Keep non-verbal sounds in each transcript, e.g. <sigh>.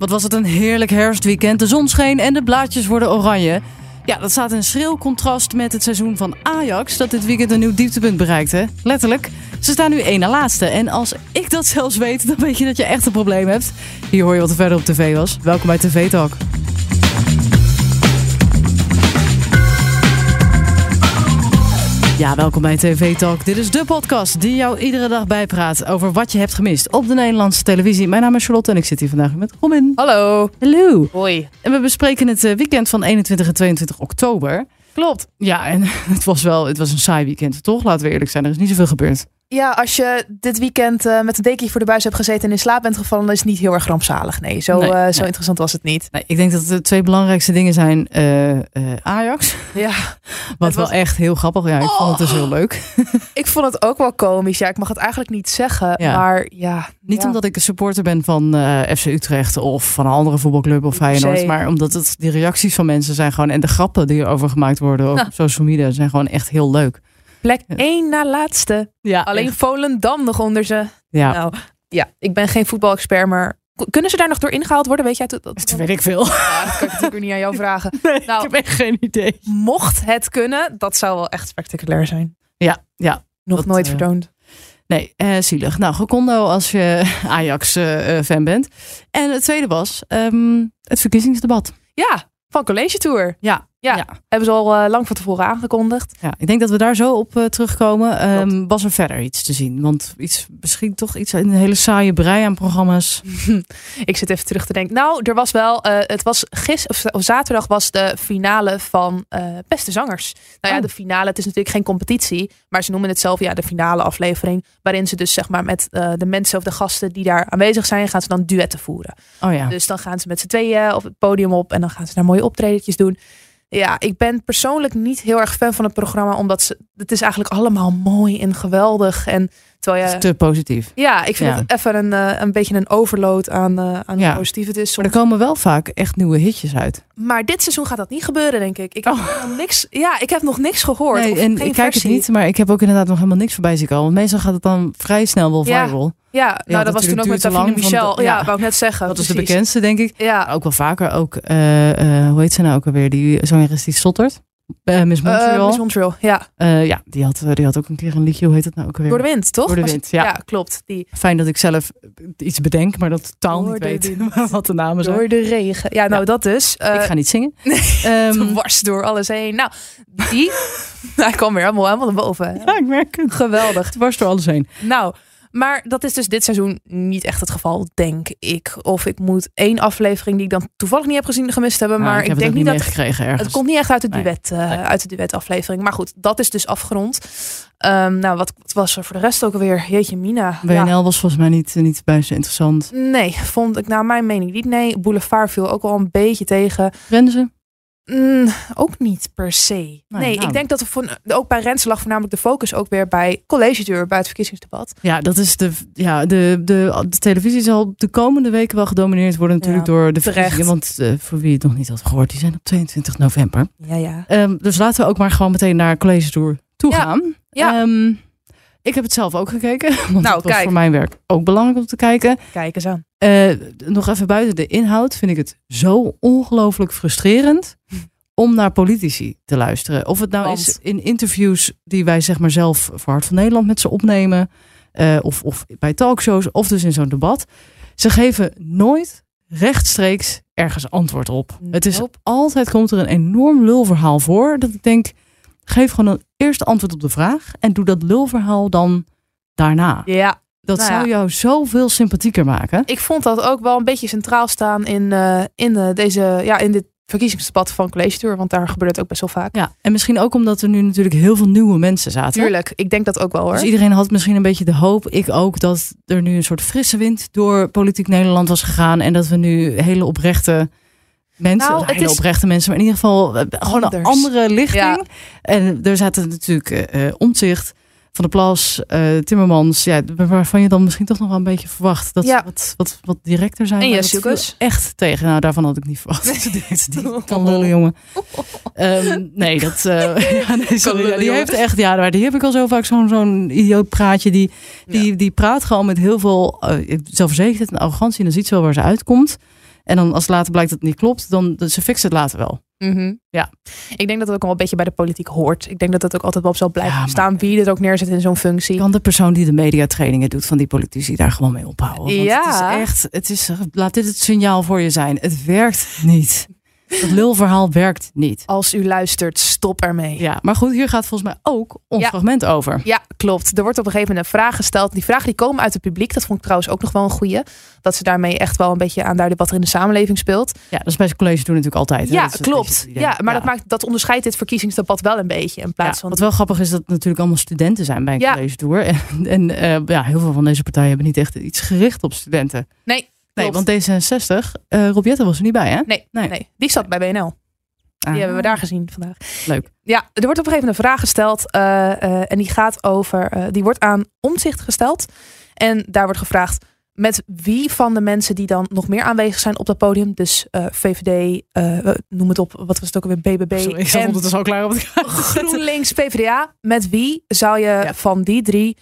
Wat was het een heerlijk herfstweekend. De zon scheen en de blaadjes worden oranje. Ja, dat staat in schril contrast met het seizoen van Ajax... dat dit weekend een nieuw dieptepunt bereikte. Letterlijk. Ze staan nu één na laatste. En als ik dat zelfs weet, dan weet je dat je echt een probleem hebt. Hier hoor je wat er verder op tv was. Welkom bij TV Talk. Ja, welkom bij TV Talk. Dit is de podcast die jou iedere dag bijpraat over wat je hebt gemist op de Nederlandse televisie. Mijn naam is Charlotte en ik zit hier vandaag met Robin. Hallo. Hallo. Hoi. En we bespreken het eh, weekend van 21 en 22 oktober. Klopt. Ja, en <laughs> het was wel, het was een saai weekend, toch? Laten we eerlijk zijn, er is niet zoveel gebeurd. Ja, als je dit weekend uh, met een dekje voor de buis hebt gezeten en in slaap bent gevallen, dan is het niet heel erg rampzalig. Nee, zo, Nee, uh, nee. zo interessant was het niet. Nee, ik denk dat de twee belangrijkste dingen zijn eh, eh, Ajax, Ja, <laughs> wat wel was- echt heel grappig. Ja, ik vond het dus heel leuk. <laughs> ik vond het ook wel komisch. Ja, ik mag het eigenlijk niet zeggen, Ja. maar ja. Niet ja. omdat ik een supporter ben van eh, FC Utrecht of van een andere voetbalclub of Feyenoord, maar omdat het, die reacties van mensen zijn gewoon en de grappen die erover gemaakt worden op social media zijn gewoon echt heel leuk. Plek. 1 na laatste. Ja, Alleen Volendam nog onder ze. ja. Nou, ja, ik ben geen voetbalexpert, maar kunnen ze daar nog door ingehaald worden? Weet jij dat? dat, Dat weet ik veel. Ja, dat kan ik natuurlijk niet aan jou <laughs> vragen. Nee, Nou. ik heb echt geen idee. Mocht het kunnen, dat zou wel echt spectaculair zijn. Ja, ja. Nog Dat, nooit eh, vertoond. Nee, eh, zielig. Nou, gekondo als je <laughs> Ajax-fan bent. En het tweede was ehm, het verkiezingsdebat. Ja, van College Tour. Ja, Ja. ja. Hebben ze al eh, lang van tevoren aangekondigd. ja. Ik denk dat we daar zo op eh, terugkomen. Ehm, was er verder iets te zien? Want iets, misschien toch iets in een hele saaie brei aan programma's. <laughs> Ik zit even terug te denken. Nou, er was wel, eh, het was gisteren of, of zaterdag was de finale van Beste Zangers. Nou ja, Oh. de finale, het is natuurlijk geen competitie, maar ze noemen het zelf ja, de finale aflevering. Waarin ze dus zeg maar met de mensen of de gasten die daar aanwezig zijn, gaan ze dan duetten voeren. Oh ja. Dus dan gaan ze met z'n tweeën op het podium op en dan gaan ze daar mooie optredetjes doen. Ja, ik ben persoonlijk niet heel erg fan van het programma, omdat ze, het is eigenlijk allemaal mooi en geweldig. En terwijl je, Te positief. ja, ik vind Ja. het even een, eh, een beetje een overload aan, eh, aan Ja. hoe positief het is. Maar er komen wel vaak echt nieuwe hitjes uit. Maar dit seizoen gaat dat niet gebeuren, denk ik. Ik heb, nog, niks, ja, ik heb nog niks gehoord. Oh. Nee, en ik kijk het niet, maar ik heb ook inderdaad nog helemaal niks voorbij zien komen. Want meestal gaat het dan vrij snel wel viral. Ja, nou, dat was toen ook met Davine Michel. de- ja, ja. wou ik net zeggen. Dat is de precies. bekendste, denk ik. Ja, Ook wel vaker. Ook, eh, hoe heet ze nou ook alweer? Die zangeres die stottert. Eh Miss Montreal. Miss Montreal. Ja, Eh, ja, die had, die had ook een keer een liedje. Hoe heet het nou ook alweer? door de wind, toch? Door de wind, ja. klopt. Die Fijn dat ik zelf iets bedenk, maar dat totaal Door niet weet <laughs> wat de namen zijn. door de regen. Ja, nou, Ja. dat dus. Ik ga niet zingen. <laughs> <laughs> Ehm, dwars door alles heen. Nou, die, hij kwam weer helemaal, helemaal naar boven. ja, ik merk het. Geweldig. Dwars door alles heen. Nou, maar dat is dus dit seizoen niet echt het geval, denk ik. Of ik moet één aflevering die ik dan toevallig niet heb gezien gemist hebben. Nou, maar ik het denk niet dat ergens. het komt niet echt uit de Nee. duet, Nee. uit de duetaflevering. Maar goed, dat is dus afgerond. Ehm, nou, wat, wat was er voor de rest ook alweer? Jeetje, Mina. WNL Ja. was volgens mij niet, niet buiten interessant. Nee, vond ik naar mijn mening niet. Nee, Boulevard viel ook al een beetje tegen. Renze? Mm, ook niet per se. Nee, nou. ik denk dat er van, ook bij Rens lag voornamelijk de focus ook weer bij college tour, bij het verkiezingsdebat. Ja, dat is de, ja, de, de, de televisie zal de komende weken wel gedomineerd worden natuurlijk Ja, door de verkiezingen. Want eh, voor wie het nog niet had gehoord, die zijn op 22 november. Ja, ja. Ehm, dus laten we ook maar gewoon meteen naar College Tour toe Ja. gaan. Ja. Ehm, ik heb het zelf ook gekeken. <laughs> Want Nou, het was kijk. voor mijn werk ook belangrijk om te kijken. Kijk eens aan. Eh, nog even buiten de inhoud vind ik het zo ongelooflijk frustrerend om naar politici te luisteren. Of het nou Want? is in interviews die wij zeg maar zelf voor Hart van Nederland met ze opnemen. eh, of, of bij talkshows of dus in zo'n debat. Ze geven nooit rechtstreeks ergens antwoord op. Het is altijd komt er een enorm lulverhaal voor. Dat ik denk, geef gewoon een eerste antwoord op de vraag. En doe dat lulverhaal dan daarna. Ja, Dat Nou zou ja. jou zoveel sympathieker maken. ik vond dat ook wel een beetje centraal staan in, eh, in, eh, deze, ja, in dit verkiezingsdebat van College Tour. Want daar gebeurt het ook best wel vaak. Ja, en misschien ook omdat er nu natuurlijk heel veel nieuwe mensen zaten. Tuurlijk, ik denk dat ook wel hoor. Dus iedereen had misschien een beetje de hoop, ik ook, dat er nu een soort frisse wind door politiek Nederland was gegaan. En dat we nu hele oprechte mensen, Nou, het hele is oprechte mensen, maar in ieder geval eh, gewoon een andere lichting. Ja. En er zaten natuurlijk eh eh, Omtzigt, Van der Plas, Timmermans, ja, waarvan je dan misschien toch nog wel een beetje verwacht dat Ja. ze wat, wat, wat directer zijn. En. Echt tegen. Nou, daarvan had ik niet verwacht. <laughs> die, die kan lullen, jongen. <laughs> Ehm, nee, dat. <laughs> ja, nee, sorry, lullen, ja, die jongen. heeft echt. Ja, maar die heb ik al zo vaak zo'n zo'n idioot praatje. Die, die, die praat gewoon met heel veel uh, zelfverzekerdheid en arrogantie. En dan ziet ze wel waar ze uitkomt. En dan als later blijkt dat het niet klopt, dan ze fixen het later wel. Mhm. Ja. Ik denk dat het ook wel een beetje bij de politiek hoort. Ik denk dat het ook altijd wel op zal blijven Ja, staan wie dit ook neerzet in zo'n functie. Kan de persoon die de mediatrainingen doet van die politici daar gewoon mee ophouden? Want Ja. Het is echt, het is, laat dit het signaal voor je zijn. Het werkt niet. Dat lulverhaal werkt niet. Als u luistert, stop ermee. Ja, maar goed, hier gaat volgens mij ook ons Ja. fragment over. Ja, klopt. Er wordt op een gegeven moment een vraag gesteld. Die vragen die komen uit het publiek. Dat vond ik trouwens ook nog wel een goeie. Dat ze daarmee echt wel een beetje aanduiden wat er in de samenleving speelt. Ja, dat is bij college doen natuurlijk altijd. hè? Ja, klopt. het. Ja, maar Dat, maakt, dat onderscheidt dit verkiezingsdebat wel een beetje. In plaats Ja, van wat wel grappig is dat het natuurlijk allemaal studenten zijn bij een college tour. En, en eh, ja, heel veel van deze partijen hebben niet echt iets gericht op studenten. Nee, Nee, want D66, eh Rob Jetten was er niet bij, hè? Nee, Nee. nee. die zat bij BNL. Die Ah, hebben we daar gezien vandaag. Leuk. Ja, er wordt op een gegeven moment een vraag gesteld. eh, eh, en die gaat over. die wordt aan omzicht gesteld. En daar wordt gevraagd. Met wie van de mensen die dan nog meer aanwezig zijn op dat podium, dus VVD, noem het op, wat was het ook weer, BBB Sorry, ik ondertussen al klaar op het <laughs> GroenLinks, PvdA. Met wie zou je Ja. van die drie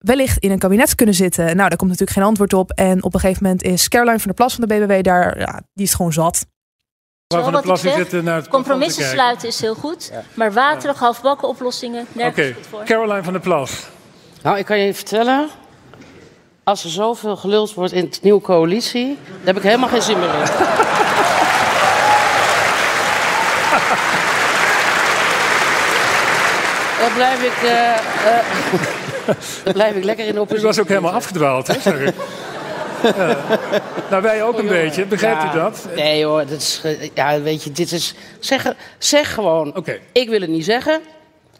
wellicht in een kabinet kunnen zitten? Nou, daar komt natuurlijk geen antwoord op. En op een gegeven moment is Caroline van der Plas van de BBB daar, ja, die is gewoon zat. Wat ik u zeg, eh, naar het Compromissen sluiten is heel goed, maar waterige, halfbakken oplossingen, nergens goed voor. Caroline van der Plas. Nou, ik kan je vertellen. Als er zoveel geluld wordt in de nieuwe coalitie, daar heb ik helemaal geen zin meer in. <laughs> Dan blijf ik, <laughs> dan blijf ik lekker in de U was ook helemaal afgedwaald, hè, zeg <laughs> ik. Ja. Nou, wij ook een beetje. Begrijpt Ja. u dat? Nee hoor, dat is, eh, ja, weet je, dit is... Zeg, zeg gewoon, Oké, ik wil het niet zeggen.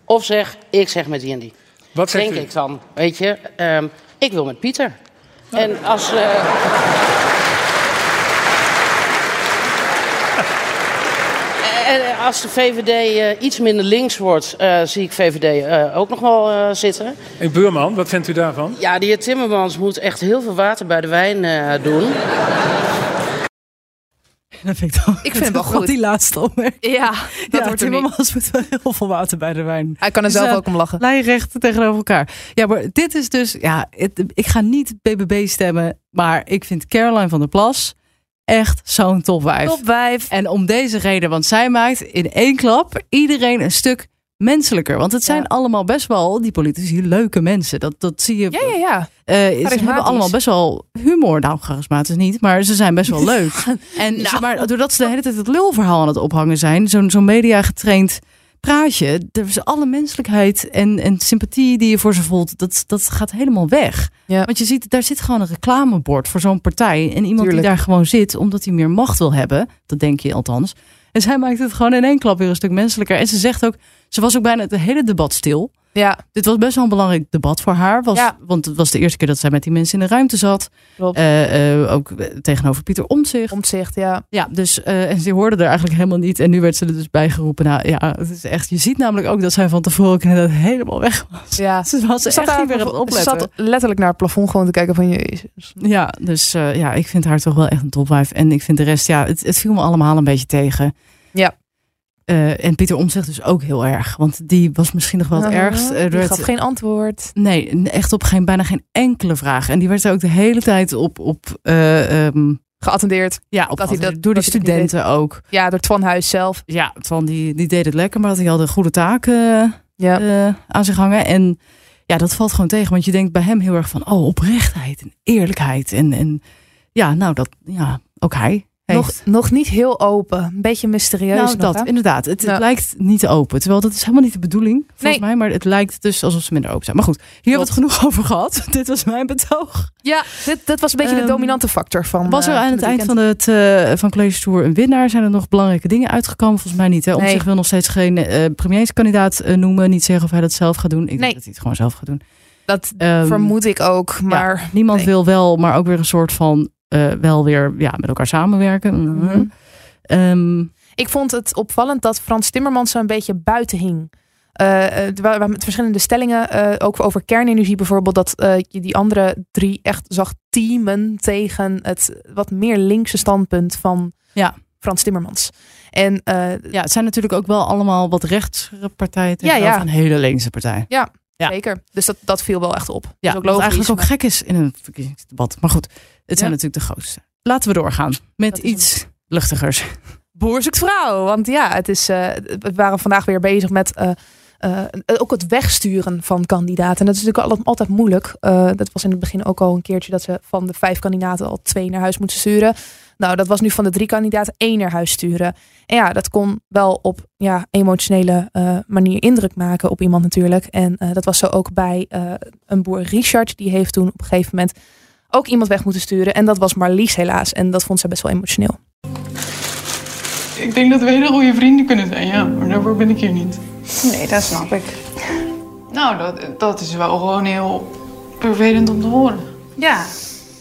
Of zeg, ik zeg met die en die. wat denk u? ik dan. Weet je, ehm, ik wil met Pieter. En als En als de VVD eh, iets minder links wordt, eh, zie ik VVD eh, ook nog wel eh, zitten. En Buurman, wat vindt u daarvan? Ja, die heer Timmermans moet echt heel veel water bij de wijn eh, doen. <laughs> Dat vind ik, dan, Ik vind het wel <laughs> goed. Die laatste opmerking. Ja, dat ja, wordt er. Timmermans <laughs> moet wel heel veel water bij de wijn. Hij kan er Dus, zelf ook om lachen. Lijnrecht tegenover elkaar. Ja, maar dit is dus... Ja, het- ik ga niet BBB stemmen, maar ik vind Caroline van der Plas echt zo'n topwijf. Top 5. En om deze reden, want zij maakt in één klap iedereen een stuk menselijker. Want het zijn Ja. allemaal best wel, die politici, leuke mensen. Dat, dat zie je. Ja, ja, ja. Eh, ze hebben allemaal best wel humor. Nou, charismatisch niet, maar ze zijn best wel <laughs> leuk. En Nou. maar doordat ze de hele tijd het lulverhaal aan het ophangen zijn, zo'n zo'n media getraind praatje, er is alle menselijkheid en, en sympathie die je voor ze voelt, dat, dat gaat helemaal weg. Ja. Want je ziet, daar zit gewoon een reclamebord voor zo'n partij. En iemand Tuurlijk. die daar gewoon zit, omdat hij meer macht wil hebben. Dat denk je althans. En zij maakt het gewoon in één klap weer een stuk menselijker. En ze zegt ook, ze was ook bijna het hele debat stil. Ja, Dit was best wel een belangrijk debat voor haar. Was, Ja. Want het was de eerste keer dat zij met die mensen in de ruimte zat. Eh, eh, ook tegenover Pieter Omtzigt. Omzicht, ja. Ja, dus eh, en ze hoorde er eigenlijk helemaal niet. En nu werd ze er dus bijgeroepen. Nou ja, het is echt. Je ziet namelijk ook dat zij van tevoren inderdaad helemaal weg was. ja. <laughs> Ze was Ze echt zat, daar niet meer aan het ze zat letterlijk naar het plafond gewoon te kijken van jezus. Ja, dus ja, ik vind haar toch wel echt een topwijf. En ik vind de rest, ja, het, het viel me allemaal een beetje tegen. Ja. Eh, en Pieter Omtzigt dus ook heel erg. Want die was misschien nog wel het Uh-huh. ergst. Er Die werd- gaf geen antwoord. Nee, echt op geen, bijna geen enkele vraag. En die werd er ook de hele tijd op, op eh, ehm, Geattendeerd. ja, op Dat hij dat- door die studenten ook. Ja, door Twan Huis zelf. Ja, van die, die deed het lekker, maar dat hij al de goede taken Ja. eh, aan zich hangen. En ja, dat valt gewoon tegen. Want je denkt bij hem heel erg van, oh, oprechtheid en eerlijkheid. En, en ja, nou, dat, ja, ook hij Nog, nog niet heel open. Een beetje mysterieus nou, nog, dat, hè? inderdaad. Het, lijkt niet open. Terwijl dat is helemaal niet de bedoeling, volgens Nee. mij. Maar het lijkt dus alsof ze minder open zijn. Maar goed, hier hebben we het genoeg over gehad. <laughs> Dit was mijn betoog. Ja, dit, dit was een beetje de Ehm, dominante factor van Was er eh, aan het eind van het eh, van College Tour een winnaar? Zijn er nog belangrijke dingen uitgekomen? Volgens mij niet. Hè? Om Nee. zich wil nog steeds geen eh premierskandidaat noemen. Niet zeggen of hij dat zelf gaat doen. Ik Nee. denk dat hij het gewoon zelf gaat doen. Dat Ehm, vermoed ik ook, maar... Niemand nee. wil wel, maar ook weer een soort van eh, wel weer ja, met elkaar samenwerken. Mhm. Ehm, Ik vond het opvallend dat Frans Timmermans zo een beetje buiten hing. Waren met verschillende stellingen, ook over kernenergie bijvoorbeeld, dat je die andere drie echt zag teamen tegen het wat meer linkse standpunt van Ja. Frans Timmermans. En ja, het zijn natuurlijk ook wel allemaal wat rechtse partijen. Ja, Ja, ja. Een hele linkse partij. Ja. zeker, dus dat, dat viel wel echt op. Dat Ja, is ook wat logisch. eigenlijk ook gek is in een verkiezingsdebat. Maar goed, het zijn natuurlijk de grootste. laten we doorgaan met Dat iets luchtigers. Boer zoekt vrouw. Want ja, het is, eh, we waren vandaag weer bezig met eh, eh, ook het wegsturen van kandidaten. En dat is natuurlijk altijd, moeilijk. Dat was in het begin ook al een keertje dat ze van de vijf kandidaten al twee naar huis moeten sturen. Nou, dat was nu van de drie kandidaten één naar huis sturen. En ja, dat kon wel op ja, emotionele manier indruk maken op iemand natuurlijk. En dat was zo ook bij een boer Richard. Die heeft toen op een gegeven moment ook iemand weg moeten sturen. En dat was Marlies helaas. En dat vond ze best wel emotioneel. Ik denk dat we hele goede vrienden kunnen zijn, ja. Maar daarvoor ben ik hier niet. Nee, dat snap ik. Nou, dat, dat is wel gewoon heel vervelend om te horen. Ja.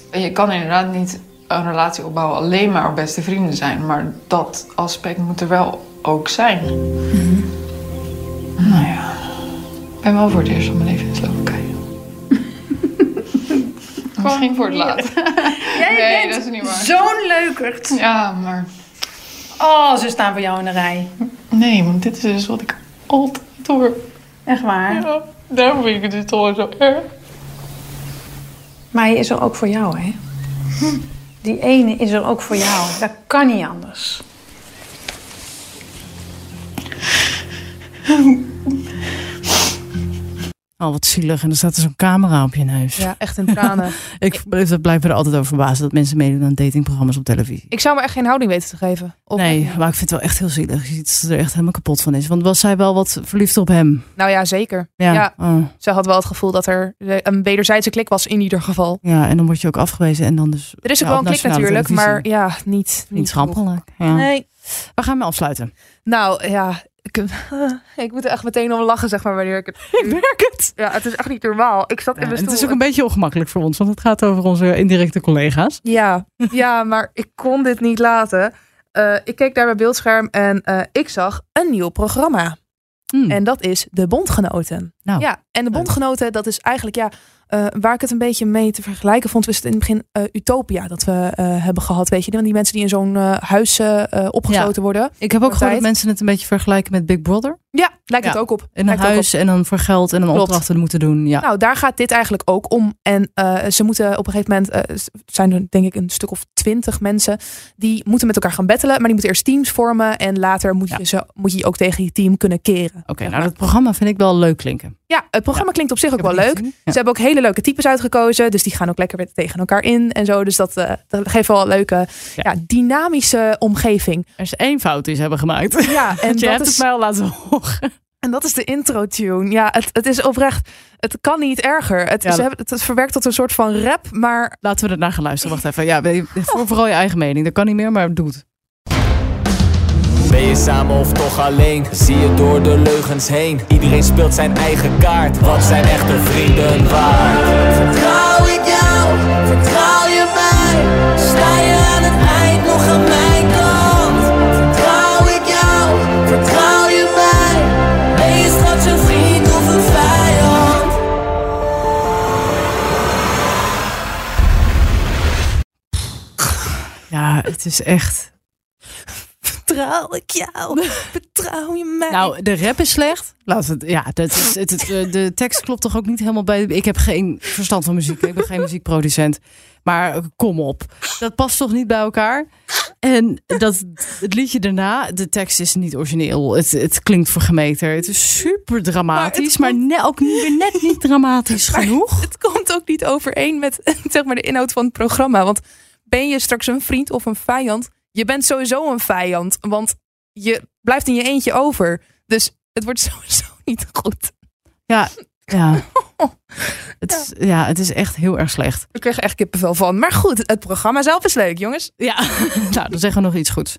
En Je kan inderdaad niet een relatie opbouwen alleen maar op beste vrienden zijn. Maar dat aspect moet er wel ook zijn. Nou ja, ik ben wel voor het eerst van mijn leven Misschien voor het laatst. <laughs> Jij Nee, bent dat is niet waar. zo'n leukert. Ja, maar Oh, ze staan voor jou in de rij. nee, want dit is dus wat ik altijd hoor. Echt waar. Ja, daarom vind ik het dus toch zo erg. Maar hij is er ook voor jou, hè? Die ene is er ook voor jou. Dat kan niet anders. Oh, wat zielig. En er staat er zo'n camera op je neus. Ja, echt in tranen. <laughs> Ik dat blijf er altijd over verbazen dat mensen meedoen aan datingprogramma's op televisie. ik zou me echt geen houding weten te geven. Of- nee, maar ik vind het wel echt heel zielig. Je ziet dat ze er echt helemaal kapot van is. Want was zij wel wat verliefd op hem? Nou ja, zeker. Ja. Ja. Oh. Ze had wel het gevoel dat er een wederzijdse klik was in ieder geval. ja, en dan word je ook afgewezen. En dan dus. Er is ook ja, wel een klik natuurlijk, maar ja, niet. Niet genoeg. schappelijk. Ja. Nee. We gaan me afsluiten. Nou ja, ik, <laughs> ik moet er echt meteen om lachen, zeg maar, wanneer ik het. <laughs> Ik merk het. Ja, het is echt niet normaal. Ik zat Ja, in mijn het is stoel ook een beetje ongemakkelijk voor ons, want het gaat over onze indirecte collega's. Ja, <laughs> ja, maar ik kon dit niet laten. Eh, ik keek naar mijn beeldscherm en eh, ik zag een nieuw programma. Hmm. En dat is de Bondgenoten. Nou, ja, en de Bondgenoten, dat is eigenlijk ja, eh, waar ik het een beetje mee te vergelijken vond, was het in het begin eh, Utopia dat we eh, hebben gehad. Weet je, die mensen die in zo'n huis opgesloten worden. ik heb ook gehoord dat mensen het een beetje vergelijken met Big Brother. Ja, lijkt Ja. het ook op. In een huis en dan voor geld en dan Klopt. opdrachten moeten doen. Ja. Nou, daar gaat dit eigenlijk ook om. En eh, ze moeten op een gegeven moment, s- zijn er denk ik een stuk of twintig mensen, die moeten met elkaar gaan battelen, maar die moeten eerst teams vormen en later moet je, ze, moet je ook tegen je team kunnen keren. Oké, nou dat programma vind ik wel leuk klinken. Ja, het programma klinkt op zich ook wel leuk. Ze hebben ook hele leuke types uitgekozen, dus die gaan ook lekker weer tegen elkaar in en zo. Dus dat, eh, dat geeft wel een leuke, dynamische omgeving. Er is één fout die ze hebben gemaakt. Ja, <laughs> en je dat hebt is het mij al laten horen. En dat is de intro-tune. Ja, het, het is oprecht. Het kan niet erger. Het, Ja, ze hebben het, het verwerkt tot een soort van rap, maar Laten we er naar gaan luisteren. Wacht even. Ja, voor vooral je eigen mening. Dat kan niet meer, maar doe het. Ben je samen of toch alleen? Zie je door de leugens heen? Iedereen speelt zijn eigen kaart. Wat zijn echte vrienden waard? Vertrouw ik jou? Vertrouw je mij? Sta je aan het eind nog aan mijn kant? Vertrouw ik jou? Vertrouw Ja, het is echt... vertrouw ik jou? Vertrouw je mij? Nou, de rap is slecht. Laat het, ja, dat is, het, het, de tekst klopt toch ook niet helemaal bij. Ik heb geen verstand van muziek. Ik ben geen muziekproducent. Maar kom op. Dat past toch niet bij elkaar? En dat, het liedje daarna, de tekst is niet origineel. Het, het klinkt vergemeten. Het is super dramatisch, maar, ne- ook weer net niet dramatisch <laughs> genoeg. het komt ook niet overeen met zeg maar, de inhoud van het programma. Want ben je straks een vriend of een vijand? Je bent sowieso een vijand, want je blijft in je eentje over. Dus het wordt <laughs> sowieso niet goed. Ja, ja. <laughs> Het, is- ja, het is echt heel erg slecht. Ik kreeg echt kippenvel van. Maar goed, het programma zelf is leuk, jongens. Ja, <laughs> nou, dan zeggen we nog iets goeds.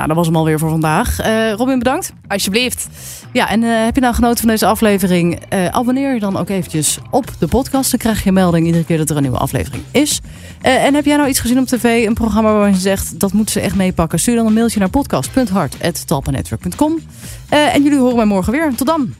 Nou, dat was hem alweer voor vandaag. Eh, Robin, bedankt. Alsjeblieft. Ja, en eh, heb je nou genoten van deze aflevering? Eh, abonneer je dan ook eventjes op de podcast. Dan krijg je een melding iedere keer dat er een nieuwe aflevering is. En heb jij nou iets gezien op tv, een programma waarvan je zegt dat moeten ze echt meepakken? Stuur dan een mailtje naar podcast.hart.talpanetwerk.com. En jullie horen mij morgen weer. Tot dan.